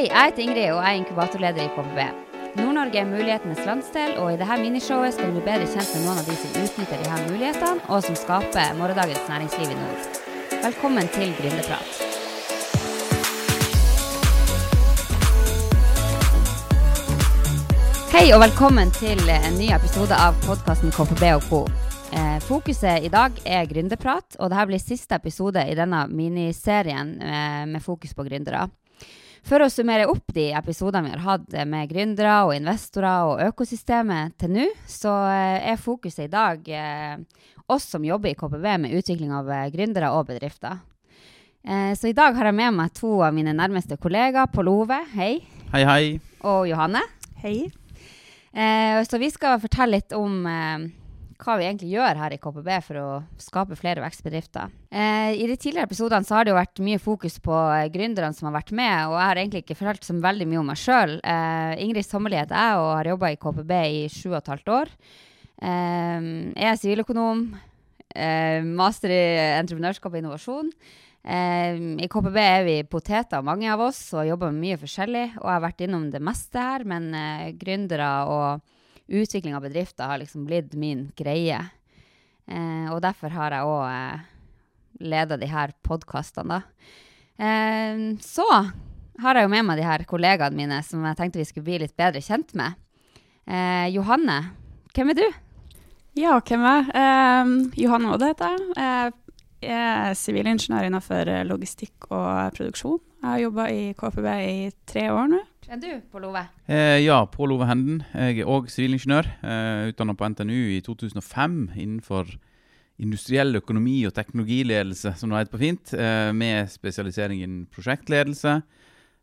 Hei, jeg heter Ingrid, og jeg er inkubatorleder i KPB. Nord-Norge er mulighetenes landsdel, og i dette minishowet skal du bli bedre kjent med noen av de som utnytter her mulighetene, og som skaper morgendagens næringsliv i nord. Velkommen til Gründerprat. Hei og velkommen til en ny episode av podkasten KPB og co. Eh, fokuset i dag er gründerprat, og dette blir siste episode i denne miniserien eh, med fokus på gründere. For å summere opp de episodene vi har hatt med gründere og investorer og økosystemet til nå, så eh, er fokuset i dag eh, oss som jobber i KPV med utvikling av eh, gründere og bedrifter. Eh, så i dag har jeg med meg to av mine nærmeste kollegaer. Pål Ove, hei. Hei, hei. Og Johanne. Hei. Eh, så vi skal fortelle litt om hva vi egentlig gjør her i KPB for å skape flere vekstbedrifter. Eh, I de tidligere episodene så har det jo vært mye fokus på eh, gründerne som har vært med, og jeg har egentlig ikke fortalt så veldig mye om meg sjøl. Eh, Ingrid Sommerli heter jeg og har jobba i KPB i sju og et halvt år. Eh, jeg er siviløkonom, eh, master i entreprenørskap og innovasjon. Eh, I KPB er vi poteter, mange av oss, og jobber med mye forskjellig. Og jeg har vært innom det meste her, men gründere og utvikling av bedrifter har liksom blitt min greie. Eh, og derfor har jeg òg eh, leda de her podkastene, da. Eh, så har jeg jo med meg de her kollegaene mine som jeg tenkte vi skulle bli litt bedre kjent med. Eh, Johanne, hvem er du? Ja, hvem er jeg? Eh, Johanne Odde heter jeg. Jeg er sivilingeniør innenfor logistikk og produksjon. Jeg har jobba i KPB i tre år nå. Er du, Pål Ove? Eh, ja, Pål Ove Henden. Jeg er òg sivilingeniør. Eh, Utdanna på NTNU i 2005 innenfor industriell økonomi og teknologiledelse, som det heter på fint, eh, med spesialisering innen prosjektledelse.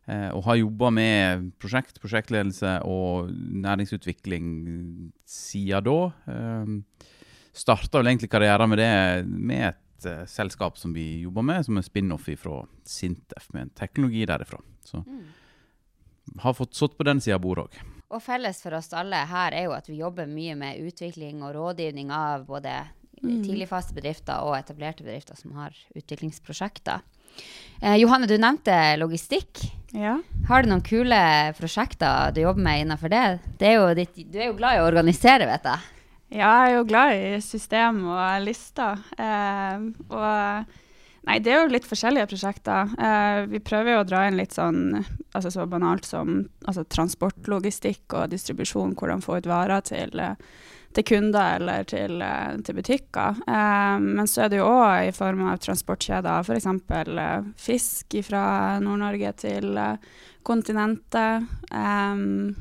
Eh, og har jobba med prosjekt, prosjektledelse og næringsutvikling siden da. Eh, Starta vel egentlig karrieren med det med et eh, selskap som vi jobber med, som er spin-off fra Sintef, med en teknologi derifra. Så har fått satt på den sida av bordet òg. Og felles for oss alle her er jo at vi jobber mye med utvikling og rådgivning av både Mm. tidligfasebedrifter og etablerte bedrifter som har utviklingsprosjekter. Eh, Johanne, du nevnte logistikk. Ja. Har du noen kule prosjekter du jobber med innenfor det? det er jo ditt, du er jo glad i å organisere, vet jeg. Ja, jeg er jo glad i system og lister. Eh, og Nei, det er jo litt forskjellige prosjekter. Eh, vi prøver jo å dra inn litt sånn altså så banalt som altså transportlogistikk og distribusjon, hvordan få ut varer til, eh, til kunder eller til, eh, til butikker. Eh, men så er det jo òg i form av transportkjeder, f.eks. Eh, fisk fra Nord-Norge til eh, kontinentet. Um,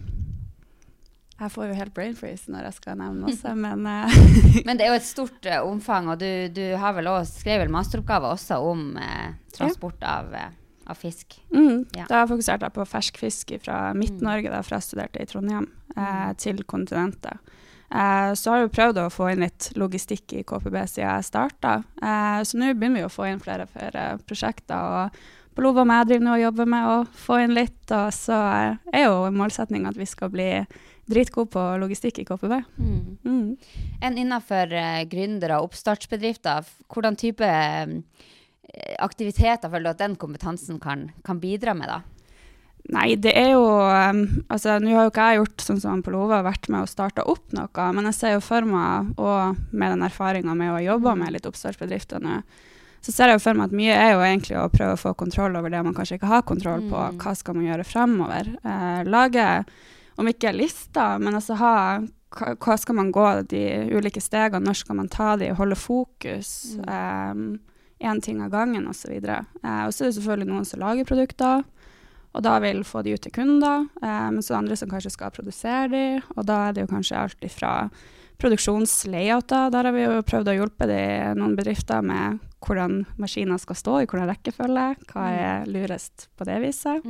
jeg får jo helt brain freeze når jeg skal nevne masse, men uh, Men det er jo et stort uh, omfang, og du, du har vel også skrevet masteroppgave også om uh, transport av, eh, av fisk. Mm, Ja. Da fokuserte jeg på fersk fisk fra Midt-Norge, da, for jeg studerte i Trondheim, eh, til kontinentet. Så har jo prøvd å få inn litt logistikk i KPB siden jeg starta. Så nå begynner vi å få inn flere flere prosjekter. og Palova med, jeg driver nå og jobber med å få inn litt, og så er jo målsettinga at vi skal bli dritgode på logistikk i KPV. Mm. Enn innenfor eh, gründere og oppstartsbedrifter, hvordan type eh, aktiviteter føler du at den kompetansen kan, kan bidra med, da? Nei, det er jo um, Altså, nå har jo ikke jeg gjort sånn som Palova, vært med og starta opp noe, men jeg ser jo for meg, og med den erfaringa med å jobbe med litt oppstartsbedrifter nå, så ser jeg jo for meg at mye er jo egentlig å prøve å få kontroll over det man kanskje ikke har kontroll på. Mm. Hva skal man gjøre fremover? Eh, lage, om ikke lister, men altså ha hva, skal man gå de ulike stegene, når skal man ta de, holde fokus? Én ting av gangen osv. Eh, og så er det selvfølgelig noen som lager produkter, og da vil få de ut til kunder. Eh, men så er det andre som kanskje skal produsere de, og da er det jo kanskje alt ifra produksjonslayouter. Der har vi jo prøvd å hjelpe de, noen bedrifter med hvordan maskiner skal stå, i hvordan rekkefølge. Hva er lurest på det viset.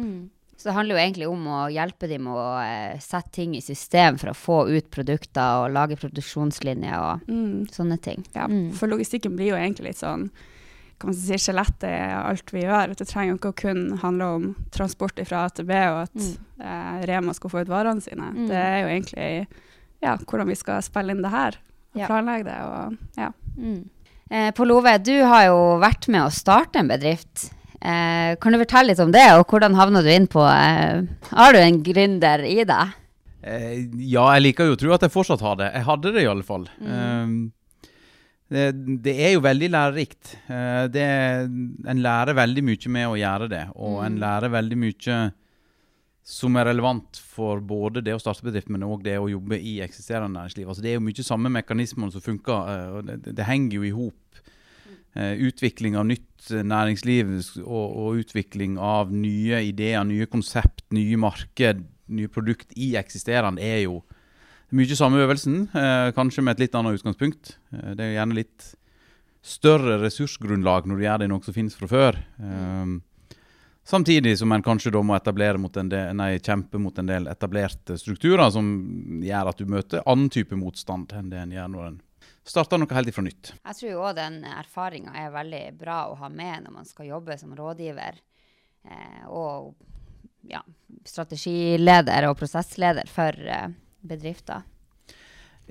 Så det handler jo egentlig om å hjelpe dem med å eh, sette ting i system for å få ut produkter og lage produksjonslinjer og Mm. sånne ting. Ja, Mm. For logistikken blir jo egentlig litt sånn kan man si, skjelettet i alt vi gjør. Det trenger jo ikke å kun handle om transport fra A til B, og at Mm. eh, Rema skal få ut varene sine. Mm. Det er jo egentlig ja, hvordan vi skal spille inn det her. Og Ja. planlegge det. Og, ja. Mm. Eh, Pål Ove, du har jo vært med å starte en bedrift. Eh, kan du fortelle litt om det, og hvordan havna du inn på eh, Har du en gründer i deg? Eh, ja, jeg liker jo å tro at jeg fortsatt har det. Jeg hadde det i alle fall. Um, det, det, er jo veldig lærerikt. Uh, det, en lærer veldig mye med å gjøre det, og en lærer veldig mye som er relevant for både det å starte bedrift, men òg det å jobbe i eksisterende næringsliv. Altså, det er jo mye samme mekanismer som funker, uh, og det, det, henger jo i hop. Uh, utvikling av nytt næringsliv og, og, utvikling av nye ideer, nye konsept, nye marked, nye produkt i eksisterende er jo mye samme øvelsen, kanskje med et litt annet utgangspunkt. det er gjerne litt større ressursgrunnlag når du gjør det i noe som finnes fra før. Um, Samtidig som en kanskje da må del, nei, kjempe mot en del etablerte strukturer som gjør at du møter annen type motstand enn det en gjør når en starter noe helt ifra nytt. Jeg tror òg den erfaringa er veldig bra å ha med når man skal jobbe som rådgiver eh, og ja, strategileder og prosessleder for eh, bedrifter.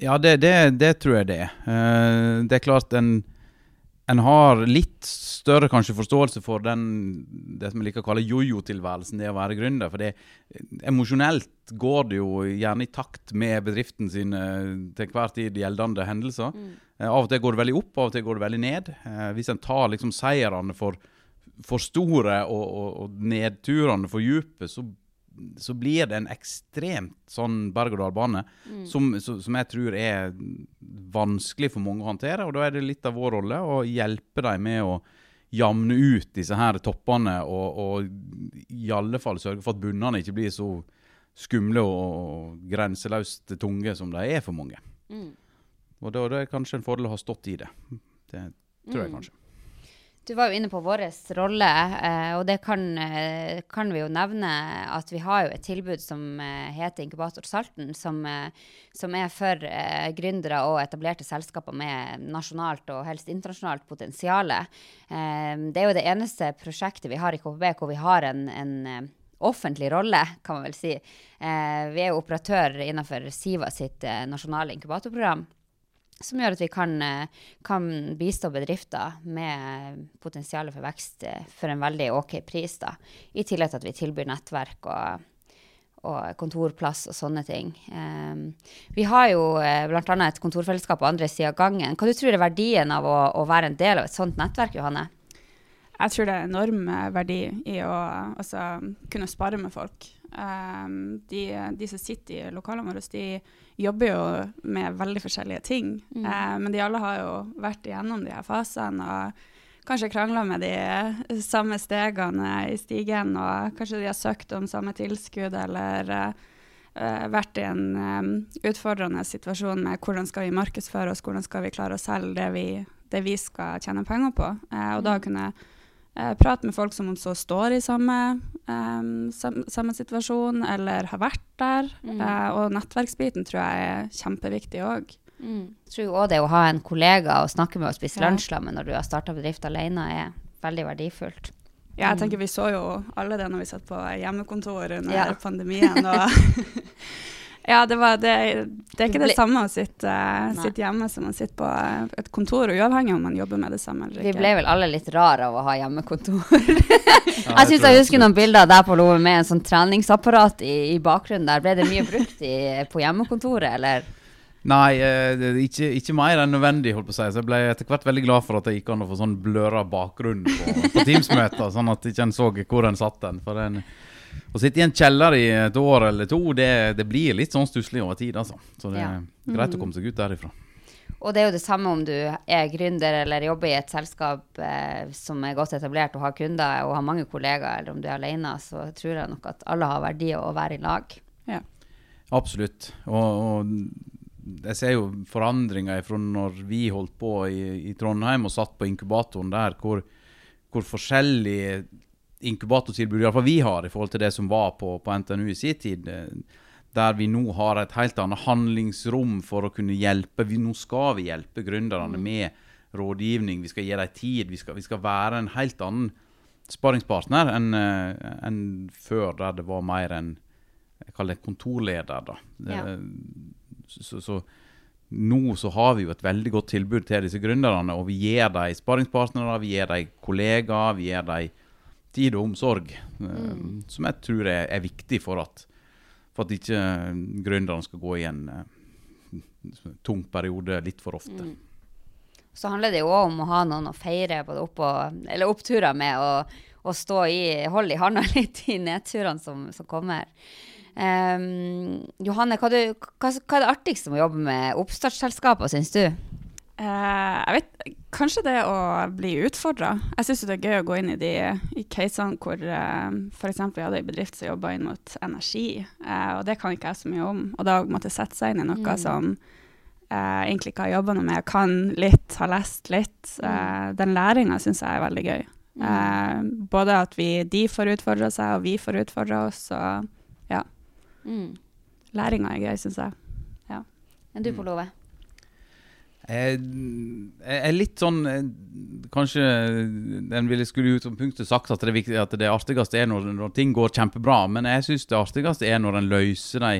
Ja, det, det, det, tror jeg det er. Eh, det er klart en en har litt større kanskje forståelse for den, det som jeg liker å kalle jojo-tilværelsen, det å være gründer. For det, emosjonelt går det jo gjerne i takt med bedriften sine til hver tid gjeldende hendelser. Mm. Eh, av og til går det veldig opp, av og til går det veldig ned. Eh, hvis en tar liksom seirene for, for store og, og, og nedturene for dype, så så blir det en ekstremt sånn berg-og-dal-bane mm. som, som, jeg tror er vanskelig for mange å håndtere. Og da er det litt av vår rolle å hjelpe dem med å jamne ut disse her toppene, og, og i alle fall sørge for at bunnene ikke blir så skumle og grenseløst tunge som de er for mange. Mm. Og da, da er det kanskje en fordel å ha stått i det. Det tror jeg mm. kanskje. Du var jo inne på vår rolle, eh, og det kan, eh, kan, vi jo nevne at vi har jo et tilbud som eh, heter Inkubator Salten, som, som er for gründere og etablerte selskaper med nasjonalt og helst internasjonalt potensial. Det er jo det eneste prosjektet vi har i KPB hvor vi har en, en offentlig rolle, kan man vel si. Vi er jo operatør innenfor Siva sitt nasjonale inkubatorprogram. Som gjør at vi kan, eh, kan bistå bedrifter med potensial for vekst eh, for en veldig OK pris. Da. I tillegg til at vi tilbyr nettverk og, og kontorplass og sånne ting. Um, vi har jo uh, bl.a. et kontorfellesskap på andre sida av gangen. Hva du tror er verdien av å, å, være en del av et sånt nettverk, Johanne? Jeg tror det er enorm verdi i å altså, kunne spare med folk. Um, de, de, som sitter i lokalene våre, de jobber jo med veldig forskjellige ting. Mm. Uh, men de alle har jo vært igjennom de her fasene og kanskje krangla med de samme stegene i stigen. Og kanskje de har søkt om samme tilskudd eller uh, vært i en um, utfordrende situasjon med hvordan skal vi markedsføre oss, hvordan skal vi klare å selge det vi, det vi skal tjene penger på. Uh, og mm. da kunne Eh, prate med folk som så står i samme, um, sam, samme situasjon, eller har vært der. Mm. Uh, og nettverksbiten tror jeg er kjempeviktig òg. Mm. Jeg tror òg det å ha en kollega å snakke med og spise ja. lunsj sammen når du har starta bedrift alene, er veldig verdifullt. Ja, jeg tenker vi så jo alle det når vi satt på hjemmekontor under ja. pandemien. og Ja, det, var, det, det, er ikke det samme å sitte, sitte, hjemme som å sitte på et kontor, uavhengig om man jobber med det samme eller ikke. Vi ble vel alle litt rare av å ha hjemmekontor. ja, jeg syns jeg husker noen bilder der på Loven med en sånn treningsapparat i, i, bakgrunnen der. Ble det mye brukt i, på hjemmekontoret, eller? Nei, eh, ikke, ikke, mer enn nødvendig, holdt på å si. Så jeg ble etter hvert veldig glad for at det gikk an å få sånn bløra bakgrunn på, på Teams-møter, sånn at ikke en så hvor en satt den. For den å sitte i en kjeller i et år eller to, det, det blir litt sånn stusslig over tid, altså. Så det er greit å mm. komme seg ut derifra. Og det er jo det samme om du er gründer eller jobber i et selskap eh, som er godt etablert og har kunder og har mange kollegaer, eller om du er alene, så tror jeg nok at alle har verdi av å være i lag. Ja. Absolutt. Og, og jeg ser jo forandringer fra når vi holdt på i, i Trondheim og satt på inkubatoren der, hvor, hvor forskjellig inkubatortilbud iallfall vi har i forhold til det som var på, på NTNU i sin tid. Eh, der vi nå har et helt annet handlingsrom for å kunne hjelpe. Vi, nå skal vi hjelpe gründerne mm. med rådgivning. Vi skal gi dem tid. Vi skal, vi skal, være en helt annen sparingspartner enn uh, en før, der det var mer en jeg kaller det kontorleder. da. Ja. Så, så, nå så har vi jo et veldig godt tilbud til disse gründerne, og vi gir dem sparingspartnere, vi gir dem kollegaer, vi gir dem tid og omsorg. Mm. Som jeg tror er, er viktig for at, for at ikke gründerne skal gå i en tung periode litt for ofte. Mm. Så handler det jo òg om å ha noen å feire både opp og, eller oppturer med, og, og stå i, holde i handa litt i nedturene som, som kommer. Um, Johanne, hva, du, hva, hva, er det artigste med å jobbe med oppstartsselskaper, syns du? Uh, jeg vet, Kanskje det å bli utfordra. Jeg syns det er gøy å gå inn i de i casene hvor uh, f.eks. vi hadde en bedrift som jobba inn mot energi, uh, og det kan ikke jeg så mye om. Og da måtte sette seg inn i noe mm. som jeg egentlig ikke har jobba noe med, kan litt, har lest litt. Mm. den læringa syns jeg er veldig gøy. Mm. både at vi, de får utfordra seg, og vi får utfordra oss. og ja. Mm. Læringa er gøy, syns jeg. Ja. Enn du, Pål Ove? Jeg er litt sånn eh, Kanskje den ville skulle ut som punktet sagt at det, viktig, at det artigste er når, når, ting går kjempebra, men jeg syns det artigste er når en løser de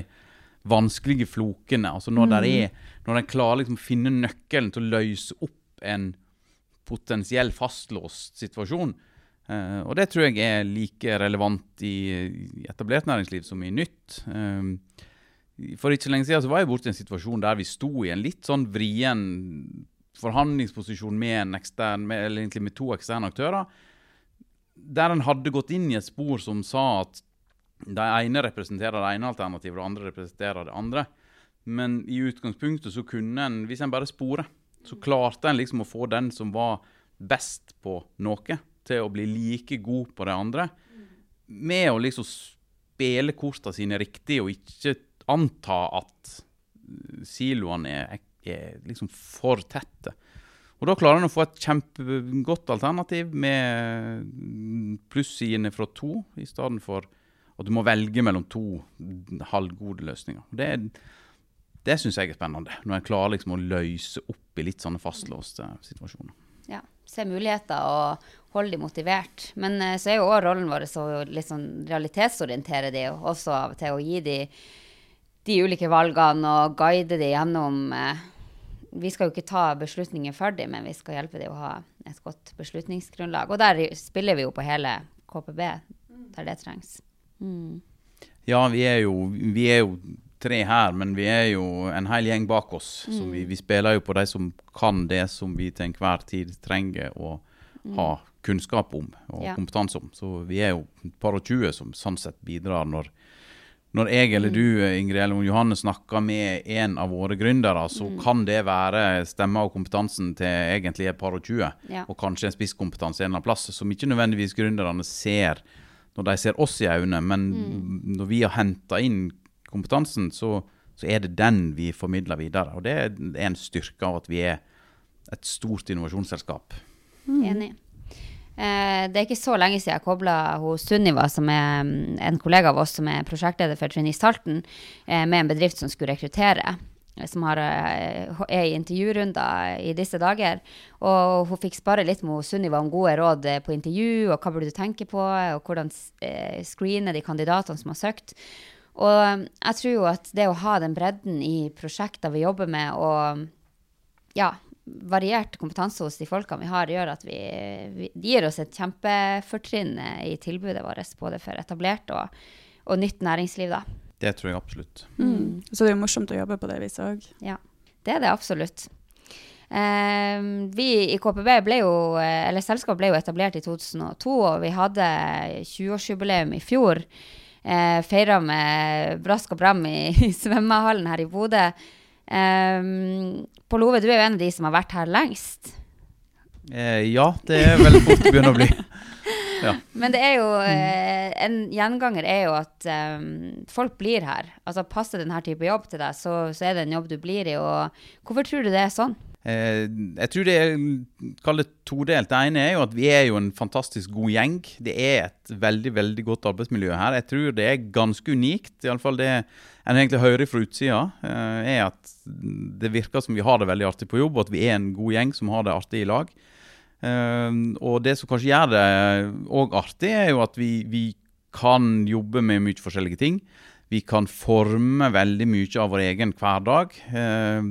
vanskelige flokene. Altså når mm. er Når en klarer liksom å finne nøkkelen til å løse opp en potensiell fastlåst situasjon. Uh, og det tror jeg er like relevant i, i etablert næringsliv som i nytt. Uh, for ikke lenge siden så var jeg borti en situasjon der vi sto i en litt sånn vrien forhandlingsposisjon med, ekstern, med, med to eksterne aktører. Der en hadde gått inn i et spor som sa at de ene representerer det ene alternativet, og det andre representerer det andre. Men i utgangspunktet så kunne en, hvis en bare sporer, så klarte en liksom å få den som var best på noe, til å bli like god på det andre. Med å liksom spille kortene sine riktig og ikke anta at siloene er, er liksom for tette. Og Da klarer en å få et kjempegodt alternativ med plussidene fra to, i stedet for at du må velge mellom to halvgode løsninger. Det, det syns jeg er spennende, når en klarer liksom å løse opp i litt sånne fastlåste situasjoner. Ja, Se muligheter og holde dem motivert. Men eh, så er jo òg rollen vår å litt sånn realitetsorientere dem, også av og til å gi dem de ulike valgene og guide dem gjennom eh, Vi skal jo ikke ta beslutninger for dem, men vi skal hjelpe dem å ha et godt beslutningsgrunnlag. Og der spiller vi jo på hele KPB, der det trengs. Mm. Ja, vi er, jo, vi er, jo, tre her, men vi er jo en hel gjeng bak oss. Mm. Så vi, vi, spiller jo på de som kan det som vi til enhver tid trenger å mm. ha kunnskap om og ja. kompetanse om. Så vi er jo et par og tjue som sånn sett bidrar når når jeg eller du mm. Ingrid, eller Johanne snakker med en av våre gründere, så mm. kan det være stemma og kompetansen til egentlig et par og tjue, ja. og kanskje en spisskompetanse en eller annen plass, som ikke nødvendigvis gründerne ser når de ser oss i øynene. Men mm. når vi har henta inn kompetansen, så, så, er det den vi formidler videre. Og det er en styrke av at vi er et stort innovasjonsselskap. Mm. Enig. Eh, det er ikke så lenge siden jeg kobla Sunniva, som er mm, en kollega av oss som er prosjektleder for Trainee Salten, eh, med en bedrift som skulle rekruttere. Eh, som har, er i intervjurunder i disse dager. Og hun fikk spare litt med Sunniva om gode råd på intervju, og hva burde du tenke på, og hvordan screene de kandidatene som har søkt. Og jeg tror jo at det å ha den bredden i prosjekter vi jobber med, og ja, variert kompetanse hos de folkene vi har, gjør at vi, vi gir oss et kjempefortrinn i tilbudet vårt, både for etablert og, og nytt næringsliv. da. Det tror jeg absolutt. Mm. Så det er jo morsomt å jobbe på det viset òg. Ja, det er det absolutt. Eh, vi i KPB ble jo, eller selskapet ble jo etablert i 2002, og vi hadde 20-årsjubileum i fjor. Eh, Feira med brask og bram i, i svømmehallen her i Bodø. Um, Pål Ove, du er jo en av de som har vært her lengst. Eh, ja, det er veldig fort det begynner å bli. Ja. Men det er jo eh, en gjenganger er jo at um, folk blir her. Altså Passer denne type jobb til deg, så, så, er det en jobb du blir i. Og hvorfor tror du det er sånn? Eh, jeg tror det er kall det todelt. Det ene er jo at vi er jo en fantastisk god gjeng. Det er et veldig veldig godt arbeidsmiljø her. Jeg tror det er ganske unikt. Iallfall det en egentlig hører fra utsida, eh, er at det virker som vi har det veldig artig på jobb, og at vi er en god gjeng som har det artig i lag. Eh, og det som kanskje gjør det òg artig, er jo at vi, vi kan jobbe med mye forskjellige ting. Vi kan forme veldig mye av vår egen hverdag. Eh,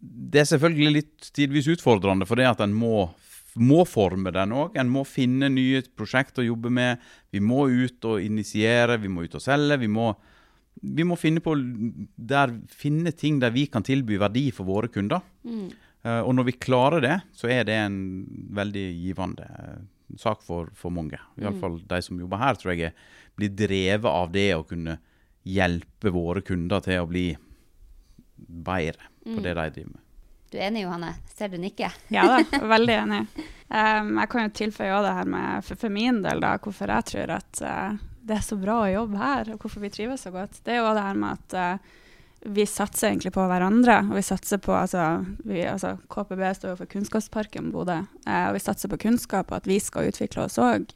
det er selvfølgelig litt tidvis utfordrende, for det at en må må forme den òg. En må finne nye prosjekter å jobbe med. Vi må ut og initiere, vi må ut og selge. Vi må, vi må finne, på der, finne ting der vi kan tilby verdi for våre kunder. Mm. Uh, og når vi klarer det, så er det en veldig givende uh, sak for, for mange. Iallfall mm. de som jobber her, tror jeg blir drevet av det å kunne hjelpe våre kunder til å bli bedre på mm. det de driver med. Du er enig, Johanne? Ser du nikke? Ja da, veldig enig. Um, jeg kan jo tilføye det her med, for, for, min del, da, hvorfor jeg tror at uh, det er så bra å jobbe her, og hvorfor vi trives så godt. Det er jo det her med at uh, vi satser egentlig på hverandre. Og vi satser på altså, vi, altså KPB står jo for Kunnskapsparken Bodø. Uh, og vi satser på kunnskap og at vi skal utvikle oss òg.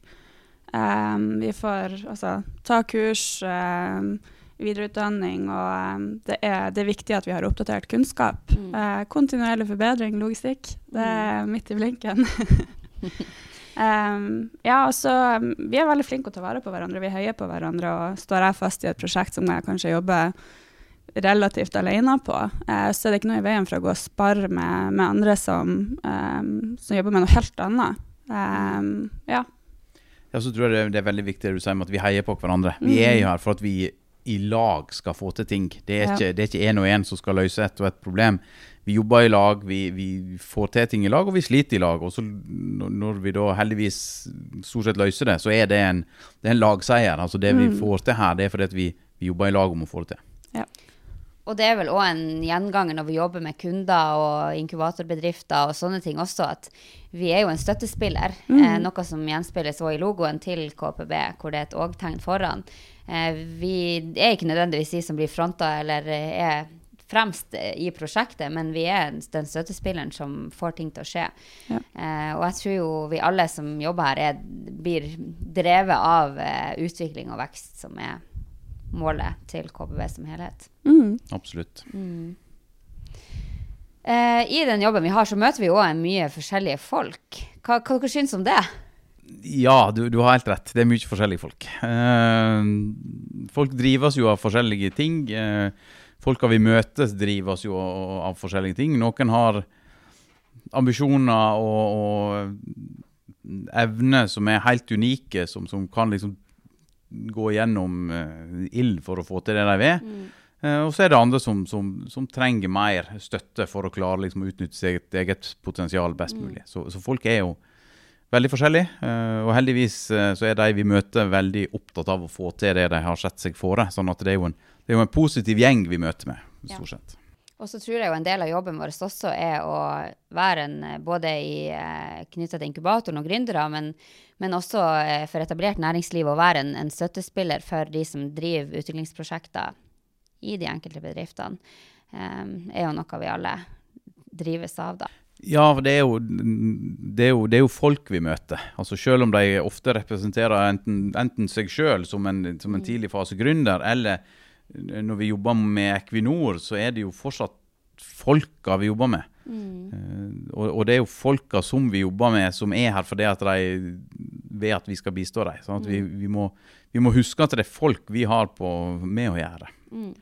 Um, vi får altså ta kurs. Um, videreutdanning, og um, det, er, det, er, viktig at vi har oppdatert kunnskap. Mm. Eh, kontinuerlig forbedring, logistikk, det er mm. midt i blinken. um, ja, altså, vi er veldig flinke til å ta vare på hverandre, vi heier på hverandre. Og står jeg fast i et prosjekt som jeg kanskje jobber relativt alene på, eh, så er det ikke noe i veien for å gå og spare med, med andre som, um, som, jobber med noe helt annet. Um, ja. Ja, så tror jeg det er veldig viktig det du sier om at vi heier på hverandre. Vi er jo her for at vi i lag skal få til ting. Det er ikke, det ikke én og én som skal løse et og et problem. Vi jobber i lag, vi, vi, får til ting i lag, og vi sliter i lag. Og så når vi da heldigvis stort sett løser det, så er det en, det er en lagseier. Altså Det vi mm. får til her, det er fordi vi, vi, jobber i lag om å få det til. Ja. Og det er vel òg en gjenganger når vi jobber med kunder og inkubatorbedrifter og sånne ting også, at vi er jo en støttespiller. Mm. Eh, noe som gjenspeiles òg i logoen til KPB, hvor det er et òg-tegn foran. Eh, vi er ikke nødvendigvis de som blir fronta eller er fremst i prosjektet, men vi er den støttespilleren som får ting til å skje. Ja. Eh, og jeg tror jo vi alle som jobber her, er, blir drevet av eh, utvikling og vekst, som er målet til KBV som helhet. Mm. Absolutt. Mm. Eh, I den jobben vi har, så møter vi òg mye forskjellige folk. Hva, hva dere syns om det? Ja, du, du, har helt rett. Det er mye forskjellige folk. Eh, folk drives jo av forskjellige ting. Eh, folka vi møtes, drives jo av forskjellige ting. Noen har ambisjoner og, og evner som er helt unike, som, som kan liksom gå gjennom uh, ild for å få til det de vil. Mm. Uh, og så er det andre som, som, som, trenger mer støtte for å klare liksom, å utnytte sitt eget potensial best mm. mulig. Så, så, folk er jo veldig forskjellige. Uh, og heldigvis så er de vi møter, veldig opptatt av å få til det de har sett seg fore. sånn at det er jo en, er jo en positiv gjeng vi møter med, stort sett. Og så tror jeg jo en del av jobben vår også er å være en både i, knytta til inkubatoren og gründere, men men også eh, for etablert næringsliv å være en, en, støttespiller for de som driver utviklingsprosjekter i de enkelte bedriftene, um, er jo noe vi alle drives av, da. Ja, det er, jo, det, er jo, det er jo, folk vi møter. Altså Selv om de ofte representerer enten, enten seg sjøl som, som, en mm. tidlig fase gründer, eller når vi jobber med Equinor, så er det jo fortsatt folka vi jobber med. Mm. Uh, og, og, det er jo folka som vi jobber med, som er her fordi at de ved at vi skal bistå dem. Sånn at vi, mm. vi, må, vi, må, huske at det er folk vi har på, med å gjøre. Mm.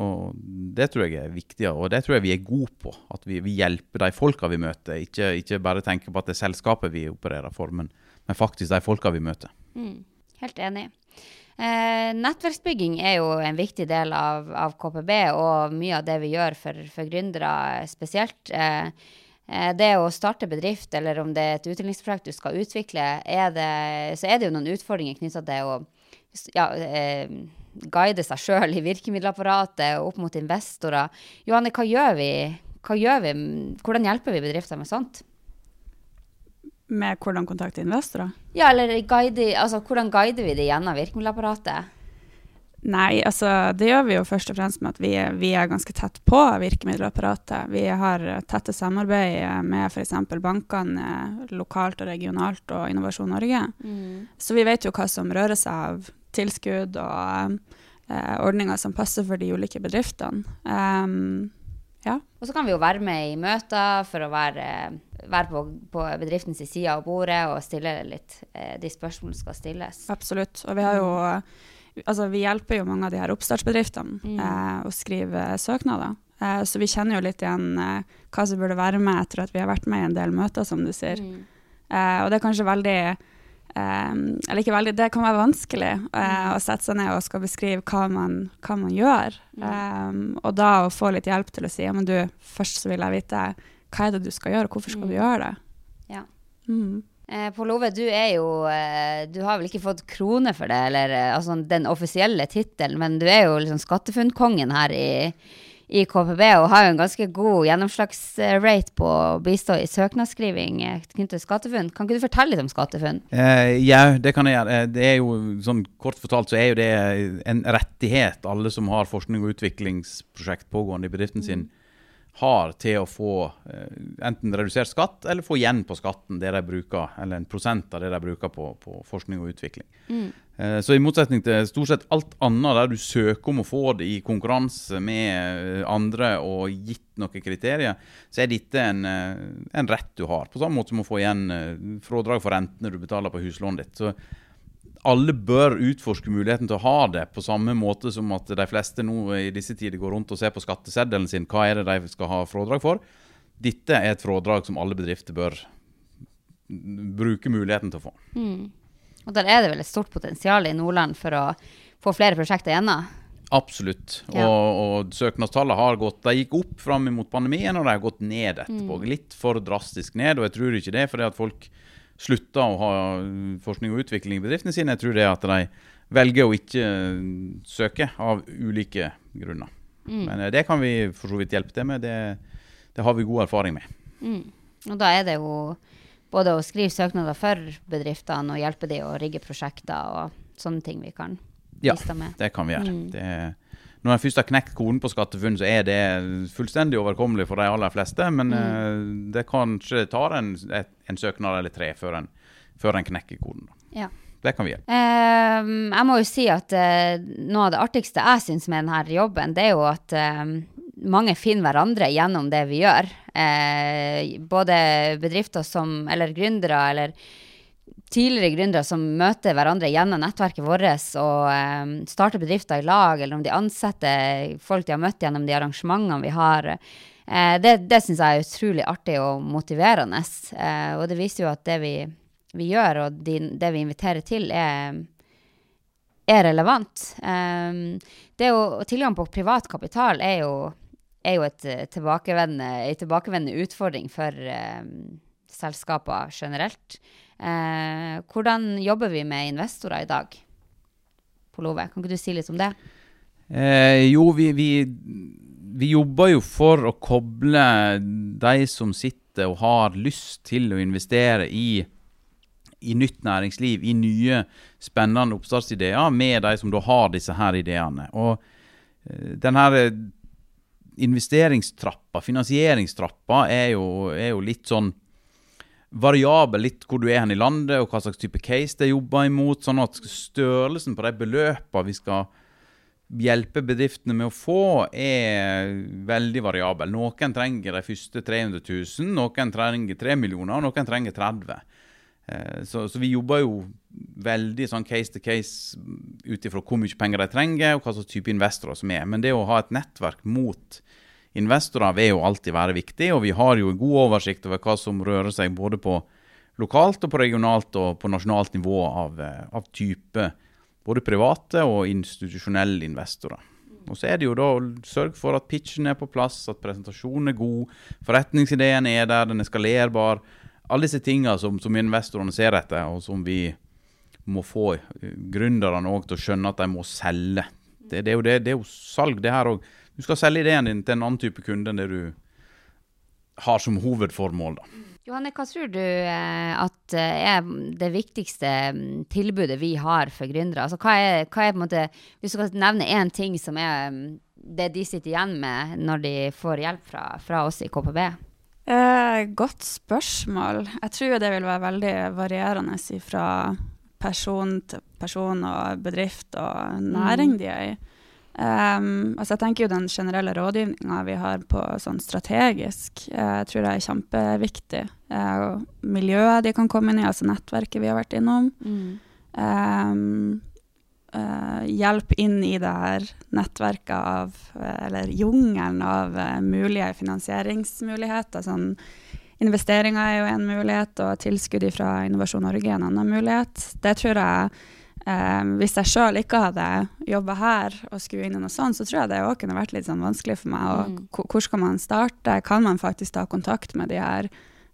Og Det tror jeg er viktig, og det tror jeg vi er gode på. At vi, vi hjelper de folka vi møter. Ikke, ikke, bare tenke på at det er selskapet vi opererer for, men, men faktisk de folka vi møter. Mm. Helt enig. Eh, nettverksbygging er jo en viktig del av, av, KPB og mye av det vi gjør for, for gründere spesielt. Eh, eh, det å starte bedrift, eller om det er et utviklingsprosjekt du skal utvikle, er det, så er det jo noen utfordringer knytta til å ja, eh, guide seg sjøl i virkemiddelapparatet opp mot investorer. Johanne, hva gjør vi? Hva gjør vi? Hvordan hjelper vi bedrifter med sånt? med hvordan kontakte investorer? Ja, eller guide, altså, hvordan guider vi det gjennom virkemiddelapparatet? Nei, altså det gjør vi jo først og fremst med at vi, vi er ganske tett på virkemiddelapparatet. Vi har tette samarbeid med f.eks. bankene lokalt og regionalt og Innovasjon Norge. Mm. Så vi vet jo hva som rører seg av tilskudd og eh, ordninger som passer for de ulike bedriftene. Um, ja. Og så kan vi jo være med i møter for å være, være på, på bedriftens side av bordet og stille litt eh, de spørsmålene som skal stilles. Absolutt. Og vi har jo Altså, vi hjelper jo mange av de her oppstartsbedriftene mm. eh, å skrive søknader. Eh, så vi kjenner jo litt igjen eh, hva som burde være med etter at vi har vært med i en del møter, som du sier. Mm. Eh, og det er kanskje veldig Eller ikke veldig, det kan være vanskelig eh, å sette seg ned og skal beskrive hva man, hva man gjør. Um, og da å få litt hjelp til å si ja, men du, først så vil jeg vite hva er det du skal gjøre, og hvorfor skal du gjøre det? Ja. Mm. Eh, Pål Ove, du er jo Du har vel ikke fått krone for det, eller altså den offisielle tittelen, men du er jo liksom SkatteFUNN-kongen her i, i KPB og har jo en ganske god gjennomslagsrate på å bistå i søknadsskriving eh, knyttet til SkatteFUNN. Kan ikke du fortelle litt om SkatteFUNN? Eh, ja, det kan jeg gjøre. Eh, Det er jo, sånn Kort fortalt så er jo det en rettighet alle som har forskning- og utviklingsprosjekt pågående i bedriften sin, har til å få eh, enten redusert skatt eller få igjen på skatten det de bruker, eller en prosent av det de bruker på, på forskning og utvikling. Mm. Så i motsetning til stort sett alt annet der du søker om å få det i konkurranse med eh, andre og gitt noen kriterier, så er dette en, eh, en rett du har. På samme måte som å få igjen eh, fradrag for rentene du betaler på huslånet ditt. Så alle bør utforske muligheten til å ha det, på samme måte som at de fleste nå i disse tider går rundt og ser på skatteseddelen sin. Hva er det de skal ha fradrag for? Dette er et fradrag som alle bedrifter bør bruke muligheten til å få. Og der er det vel et stort potensial i Nordland for å få flere prosjekter igjennom? Absolutt. Ja. Og, og søknadstallet har gått De gikk opp fram mot pandemien, og de har gått ned etterpå. Litt for drastisk ned. Og jeg tror ikke det fordi at folk slutter å ha forskning og utvikling i bedriftene sine. Jeg tror det er at de velger å ikke søke av ulike grunner. Men eh, det kan vi for så vidt hjelpe til med. Det, det har vi god erfaring med. Mm. Og da er det jo både å skrive søknader for bedriftene og hjelpe dem å rigge prosjekter og sånne ting vi kan bistå med. Ja, det kan vi gjøre. Det, når en først har knekt koden på SkatteFUNN, så er det fullstendig overkommelig for de aller fleste. Men eh, det kanskje tar en, et, en søknad eller tre før en, før en knekker koden. Ja. Det kan vi gjøre. Eh, jeg må jo si at uh, noe av det artigste jeg syns med denne jobben, det er jo at eh, mange finner hverandre gjennom det vi gjør. Eh, både bedrifter som, eller gründere, eller tidligere gründere som møter hverandre gjennom nettverket vårt og eh, starter bedrifter i lag, eller om de ansetter folk de har møtt gjennom de arrangementene vi har. Eh, det det syns jeg er utrolig artig og motiverende. Eh, og det viser jo at det vi, vi gjør, og de, det vi inviterer til, er, er relevant. Um, det å, tilgang på privat kapital er jo, er jo et eh, tilbakevendende, en tilbakevendende utfordring for um, selskaper generelt. Eh, hvordan jobber vi med investorer i dag? Polove, kan ikke du si litt om det? Eh, jo, vi, vi, vi jobber jo for å koble de som sitter og har lyst til å investere i, i nytt næringsliv, i nye spennende oppstartsideer, med de som da har disse her ideene. Og eh, den her eh, investeringstrappa, finansieringstrappa, er jo, er jo litt sånn variabel litt hvor du er hen i landet, og hva slags type case det jobber imot. Sånn at størrelsen på de beløpene vi skal hjelpe bedriftene med å få, er veldig variabel. Noen trenger de første 300 000, noen trenger 3 millioner, og noen trenger 30. Eh, Så, så vi jobber jo veldig sånn case to case ut ifra hvor mye penger de trenger, og hva slags type investorer som er. Men det å ha et nettverk mot investorer vil jo alltid være viktig, og vi har jo god oversikt over hva som rører seg både på lokalt og på regionalt og på nasjonalt nivå av, eh, av type både private og institusjonelle investorer. Og så er det jo da å sørge for at pitchen er på plass, at presentasjonen er god, forretningsideen er der, den er skalerbar. Alle disse tingene som, som investorene ser etter, og som vi må få eh, gründerne til å skjønne at de må selge. Det, det, er, jo det, det er jo salg, det her òg. Du skal selge ideen din til en annen type kunde enn det du har som hovedformål. da. Johanne, hva tror du eh, at eh, er det viktigste mm, tilbudet vi har for gründere? Altså, hva, er, hva er på en måte, Hvis du skal nevne én ting som er mm, det de sitter igjen med når de får hjelp fra, fra oss i KPB? Eh, godt spørsmål. Jeg tror det vil være veldig varierende fra person til person og bedrift og næring de er i. Um, altså jeg tenker jo Den generelle rådgivninga vi har på sånn strategisk, uh, tror jeg er kjempeviktig. Uh, miljøet de kan komme inn i, altså nettverket vi har vært innom. Um, uh, hjelp inn i det her nettverket av, eller jungelen av mulige finansieringsmuligheter. Sånn investeringer er jo en mulighet, og tilskudd fra Innovasjon Norge er en annen mulighet. Det tror jeg eh, Hvis jeg sjøl ikke hadde jobba her og skulle inn i noe sånt, så tror jeg det òg kunne vært litt sånn vanskelig for meg. Og Mm. hvor skal man starte? Kan man faktisk ta kontakt med de her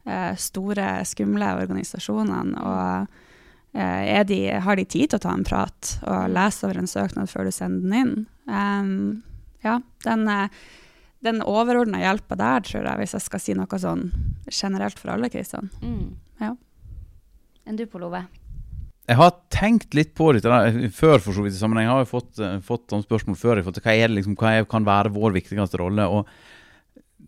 uh, store, skumle organisasjonene? og Uh, de, har de tid til å ta en prat og Mm. lese over en søknad før du sender den inn? Um, ja, den, den overordna hjelpa der, tror jeg, hvis jeg skal si noe sånn generelt for alle, Kristian. Mm. Ja. Enn du, på Ove? Jeg har tenkt litt på dette der, før, for så vidt i sammenheng. Jeg har jo fått, eh, fått sånne spørsmål før. Fått, Hva, er det liksom, hva kan være vår viktigste rolle? Og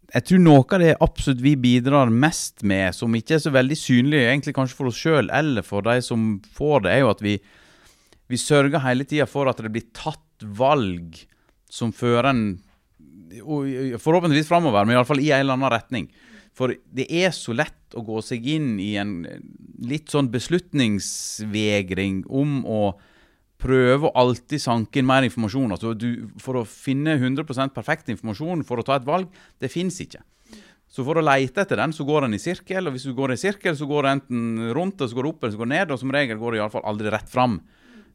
jeg tror noe av det absolutt vi bidrar mest med, som ikke er så veldig synlig, egentlig kanskje for oss sjøl eller for de som får det, er jo at vi, vi sørger hele tida for at det blir tatt valg som fører en Forhåpentligvis framover, men iallfall i en eller annen retning. For det er så lett å gå seg inn i en litt sånn beslutningsvegring om å prøve å alltid sanke inn mer informasjon. Altså du, for å finne 100% perfekt informasjon for å ta et valg, det fins ikke. Så for å leite etter den, så går den i sirkel. Og hvis du går i sirkel, så går det enten rundt, og så går det opp eller så går det ned. Og som regel går det iallfall aldri rett fram.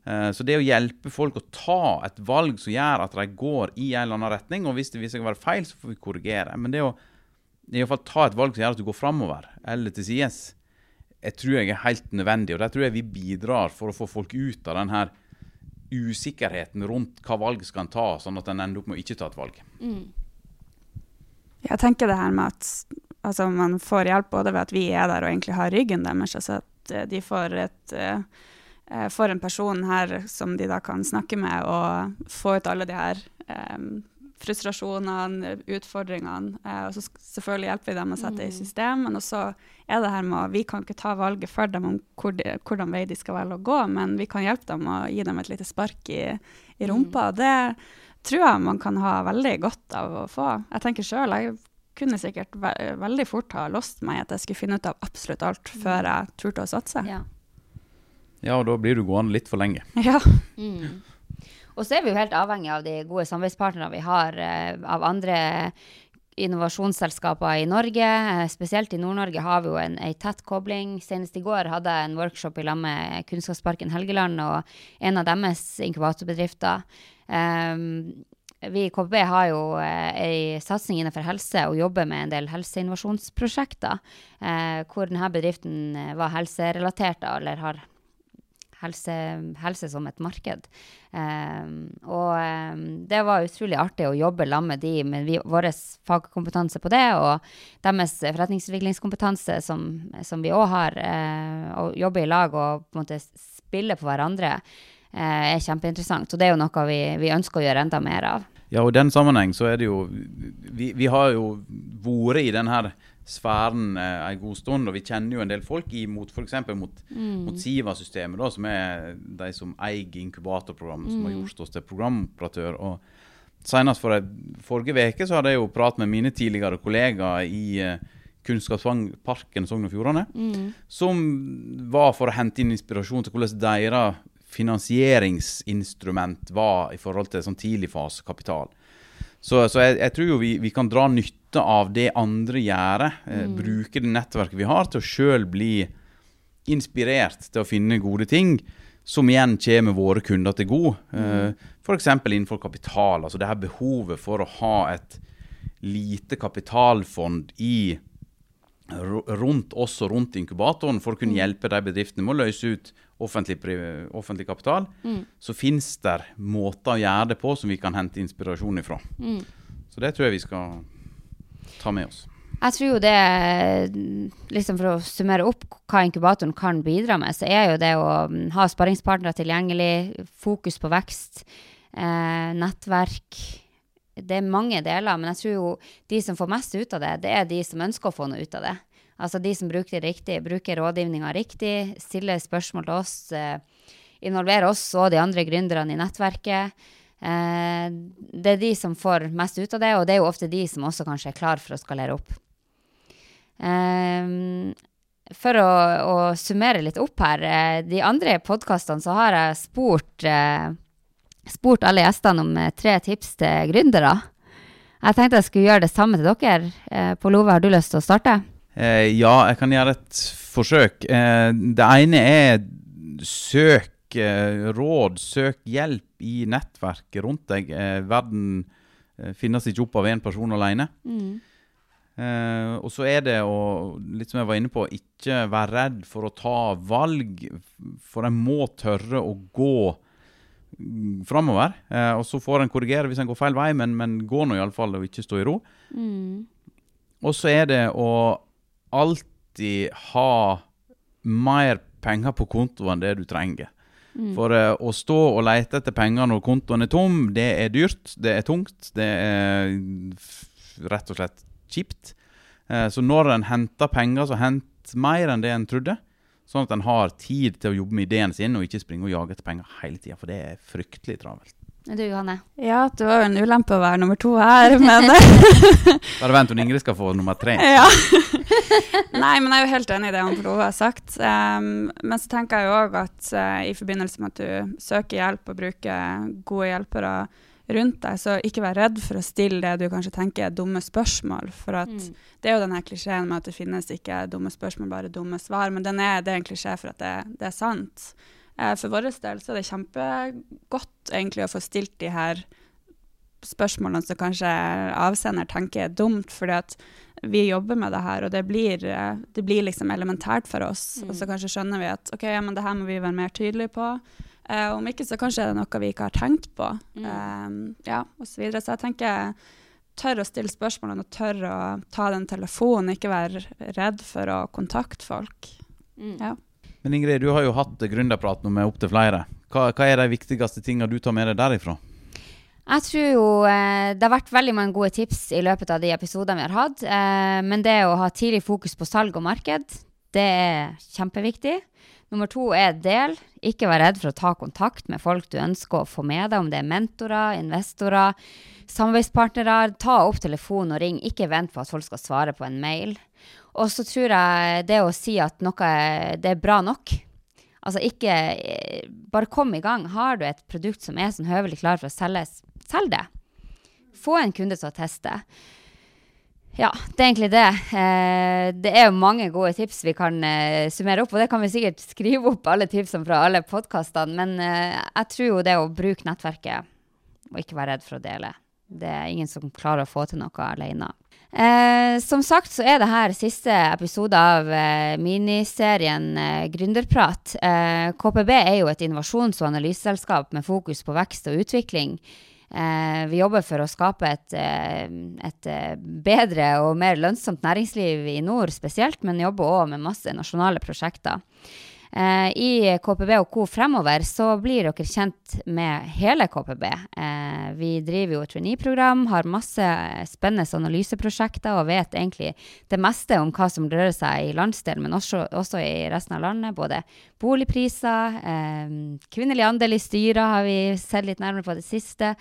Eh, Så det å hjelpe folk å ta et valg som gjør at de går i en eller annen retning, og hvis det viser seg å være feil, så får vi korrigere. Men det å i hvert fall ta et valg som gjør at du går framover, eller til sides, jeg tror jeg er helt nødvendig. Og der tror jeg vi bidrar for å få folk ut av den her usikkerheten rundt hva valget skal en ta, sånn at en ender opp med å ikke ta et valg. Mm. Jeg tenker det her med at altså, man får hjelp både ved at vi er der og egentlig har ryggen deres, altså at eh, de får, et, eh, får en person her som de da kan snakke med og få ut alle de her eh, frustrasjonene, utfordringene. Eh, og så selvfølgelig hjelper vi dem å sette det i Mm. system, men også er det her med at Vi kan ikke ta valget for dem om hvor de, hvordan vei de skal velge å gå, men vi kan hjelpe dem og gi dem et lite spark i, i rumpa. og Det tror jeg man kan ha veldig godt av å få. Jeg tenker sjøl, jeg kunne sikkert ve veldig fort ha låst meg at jeg skulle finne ut av absolutt alt før jeg turte å satse. Ja. Ja, og da blir du gående litt for lenge. Ja. Mm. Og så er vi jo helt avhengig av de gode samarbeidspartnerne vi har eh, av andre innovasjonsselskaper i Norge. Eh, spesielt i Nord-Norge har vi jo en, en, tett kobling. Senest i går hadde jeg en workshop i lag med Kunnskapsparken Helgeland og en av deres inkubatorbedrifter. Um, vi i KB har jo eh, ei satsing innenfor helse og jobber med en del helseinnovasjonsprosjekter. Eh, hvor denne bedriften var helserelatert, eller har helse, helse som et marked. Um, og um, det var utrolig artig å jobbe sammen med de med vi, vår fagkompetanse på det, og deres forretningsutviklingskompetanse som, som vi òg har. Uh, å jobbe i lag og på en måte spille på hverandre uh, er kjempeinteressant. Og det er jo noe vi, vi ønsker å gjøre enda mer av. Ja, og i den sammenheng så er det jo Vi, vi har jo vært i den her sfæren eh, en god stund, og vi kjenner jo en del folk imot f.eks. mot, mot Siva-systemet, da, som er de som eier inkubatorprogrammet, som har gjort oss til programoperatør. og Senest for forrige uke så hadde jeg jo prat med mine tidligere kollegaer i eh, Kunnskapsparken Sogn og Fjordane, som var for å hente inn inspirasjon til hvordan deres finansieringsinstrument var i forhold til sånn tidligfasekapital. Så, så jeg, jeg tror jo vi, vi kan dra nytte av det andre gjør. Eh, bruke det nettverket vi har til å sjøl bli inspirert til å finne gode ting, som igjen kommer våre kunder til god Eh, F.eks. innenfor kapital. altså det her behovet for å ha et lite kapitalfond i rundt oss og rundt inkubatoren for å kunne hjelpe de bedriftene med å løse ut offentlig, offentlig kapital, så finnes det måter å gjøre det på som vi kan hente inspirasjon ifra. Så det tror jeg vi skal ta med oss. Jeg tror jo det, liksom for å summere opp hva inkubatoren kan bidra med, så er jo det å mm, ha sparringspartnere tilgjengelig, fokus på vekst, eh, nettverk. Det er mange deler, men jeg tror jo de som får mest ut av det, det er de som ønsker å få noe ut av det. Altså de som bruker det riktig, bruker rådgivninga riktig, stiller spørsmål til oss, eh, involverer oss og de andre gründerne i nettverket. Eh, det er de som får mest ut av det, og det er jo ofte de som også kanskje er klar for å skalere opp. Eh, for å, å summere litt opp her, eh, de andre podkastene så har jeg spurt, eh, spurt alle gjestene om eh, tre tips til gründere. Jeg tenkte jeg skulle gjøre det samme til dere. Eh, Pål Ove, har du lyst til å starte? Eh, ja, jeg kan gjøre et forsøk. Eh, det ene er søk eh, råd, søk hjelp i nettverket rundt deg. Eh, verden eh, finnes ikke opp av én person alene. Mm. Uh, og så er det å, litt som jeg var inne på, ikke være redd for å ta valg. For en må tørre å gå mm, framover. Uh, og så får en korrigere hvis en går feil vei, men, men gå nå iallfall og ikke stå i ro. Mm. Og så er det å alltid ha mer penger på konto enn det du trenger. Mm. For uh, å stå og lete etter penger når kontoen er tom, det er dyrt, det er tungt, det er rett og slett kjipt. Uh, så når en henter penger, så hent mer enn det en trodde. Sånn at en har tid til å jobbe med ideen sin, og ikke springe og jage etter penger hele tida. For det er fryktelig travelt. Du, Johanne? Ja, det var jo en ulempe å være nummer to her, men Bare vent hun Ingrid skal få nummer tre. Ja. Nei, men jeg er jo helt enig i det han Flove har sagt. Um, men så tenker jeg jo òg at uh, i forbindelse med at du søker hjelp og bruker gode hjelpere rundt deg, så ikke vær redd for å stille det du kanskje tenker er dumme spørsmål. For at Mm. det er jo denne klisjeen med at det finnes ikke dumme spørsmål, bare dumme svar. Men den er, det er en klisjé for at det, det er sant. Eh, for vår del så er det kjempegodt egentlig å få stilt de her spørsmålene som kanskje avsender tenker er dumt, fordi at vi jobber med det her, og det blir, eh, det blir liksom elementært for oss. Mm. Og så kanskje skjønner vi at ok, ja, men det her må vi være mer tydelige på. Eh, om ikke, så kanskje er det noe vi ikke har tenkt på. Mm. Eh, ja, og så videre. Så jeg tenker tør å stille spørsmålene og tør å ta den telefonen, ikke være redd for å kontakte folk. Mm. Ja. Men Ingrid, du har jo hatt gründerprat nå med opptil flere. Hva, hva er de viktigste tingene du tar med deg derifra? Jeg tror jo eh, det har vært veldig mange gode tips i løpet av de episodene vi har hatt. Eh, men det å ha tidlig fokus på salg og marked, det er kjempeviktig. Nummer to er del. Ikke vær redd for å ta kontakt med folk du ønsker å få med deg, om det er mentorer, investorer, samarbeidspartnere. Ta opp telefonen og ring. Ikke vent på at folk skal svare på en mail. Og så tror jeg det å si at noe er- det er bra nok. Altså ikke eh, Bare kom i gang. Har du et produkt som er sånn høvelig klar for å selges, selg det. Få en kunde til å teste. Ja, det er egentlig det. Eh, det er jo mange gode tips vi kan eh, summere opp, og det kan vi sikkert skrive opp alle tipsene fra alle podkastene, men jeg tror jo det å bruke nettverket og ikke være redd for å dele. Det er ingen som klarer å få til noe alene. Eh, som sagt så er det her siste episode av eh, miniserien eh, Gründerprat. Eh, KPB er jo et innovasjons- og analyseselskap med fokus på vekst og utvikling. Eh, vi jobber for å skape et, eh, et bedre og mer lønnsomt næringsliv i nord spesielt, men jobber òg med masse nasjonale prosjekter. Eh, I KPB og Co. fremover så blir dere kjent med hele KPB. Eh, vi driver jo et trainee-program, har masse spennende analyseprosjekter og vet egentlig det meste om hva som rører seg i landsdelen, men også, også i resten av landet. Både boligpriser, eh, kvinnelig andel i styrer har vi sett litt nærmere på det siste.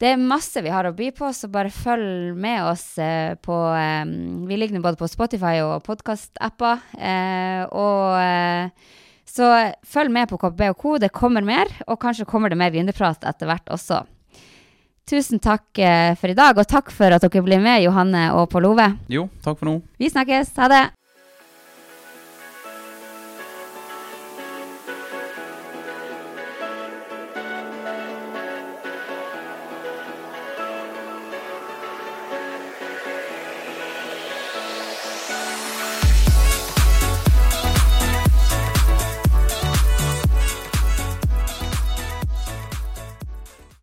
Det er masse vi har å by på, så bare følg med oss eh, på Vi ligger nå både på Spotify og podkast-apper. Eh, og eh, så følg med på KPB og Co. Det kommer mer, og kanskje kommer det mer gründerprat etter hvert også. Tusen takk for i dag, og takk for at dere blir med, Johanne og Pål Ove. Jo, takk for nå. Vi snakkes. Ha det!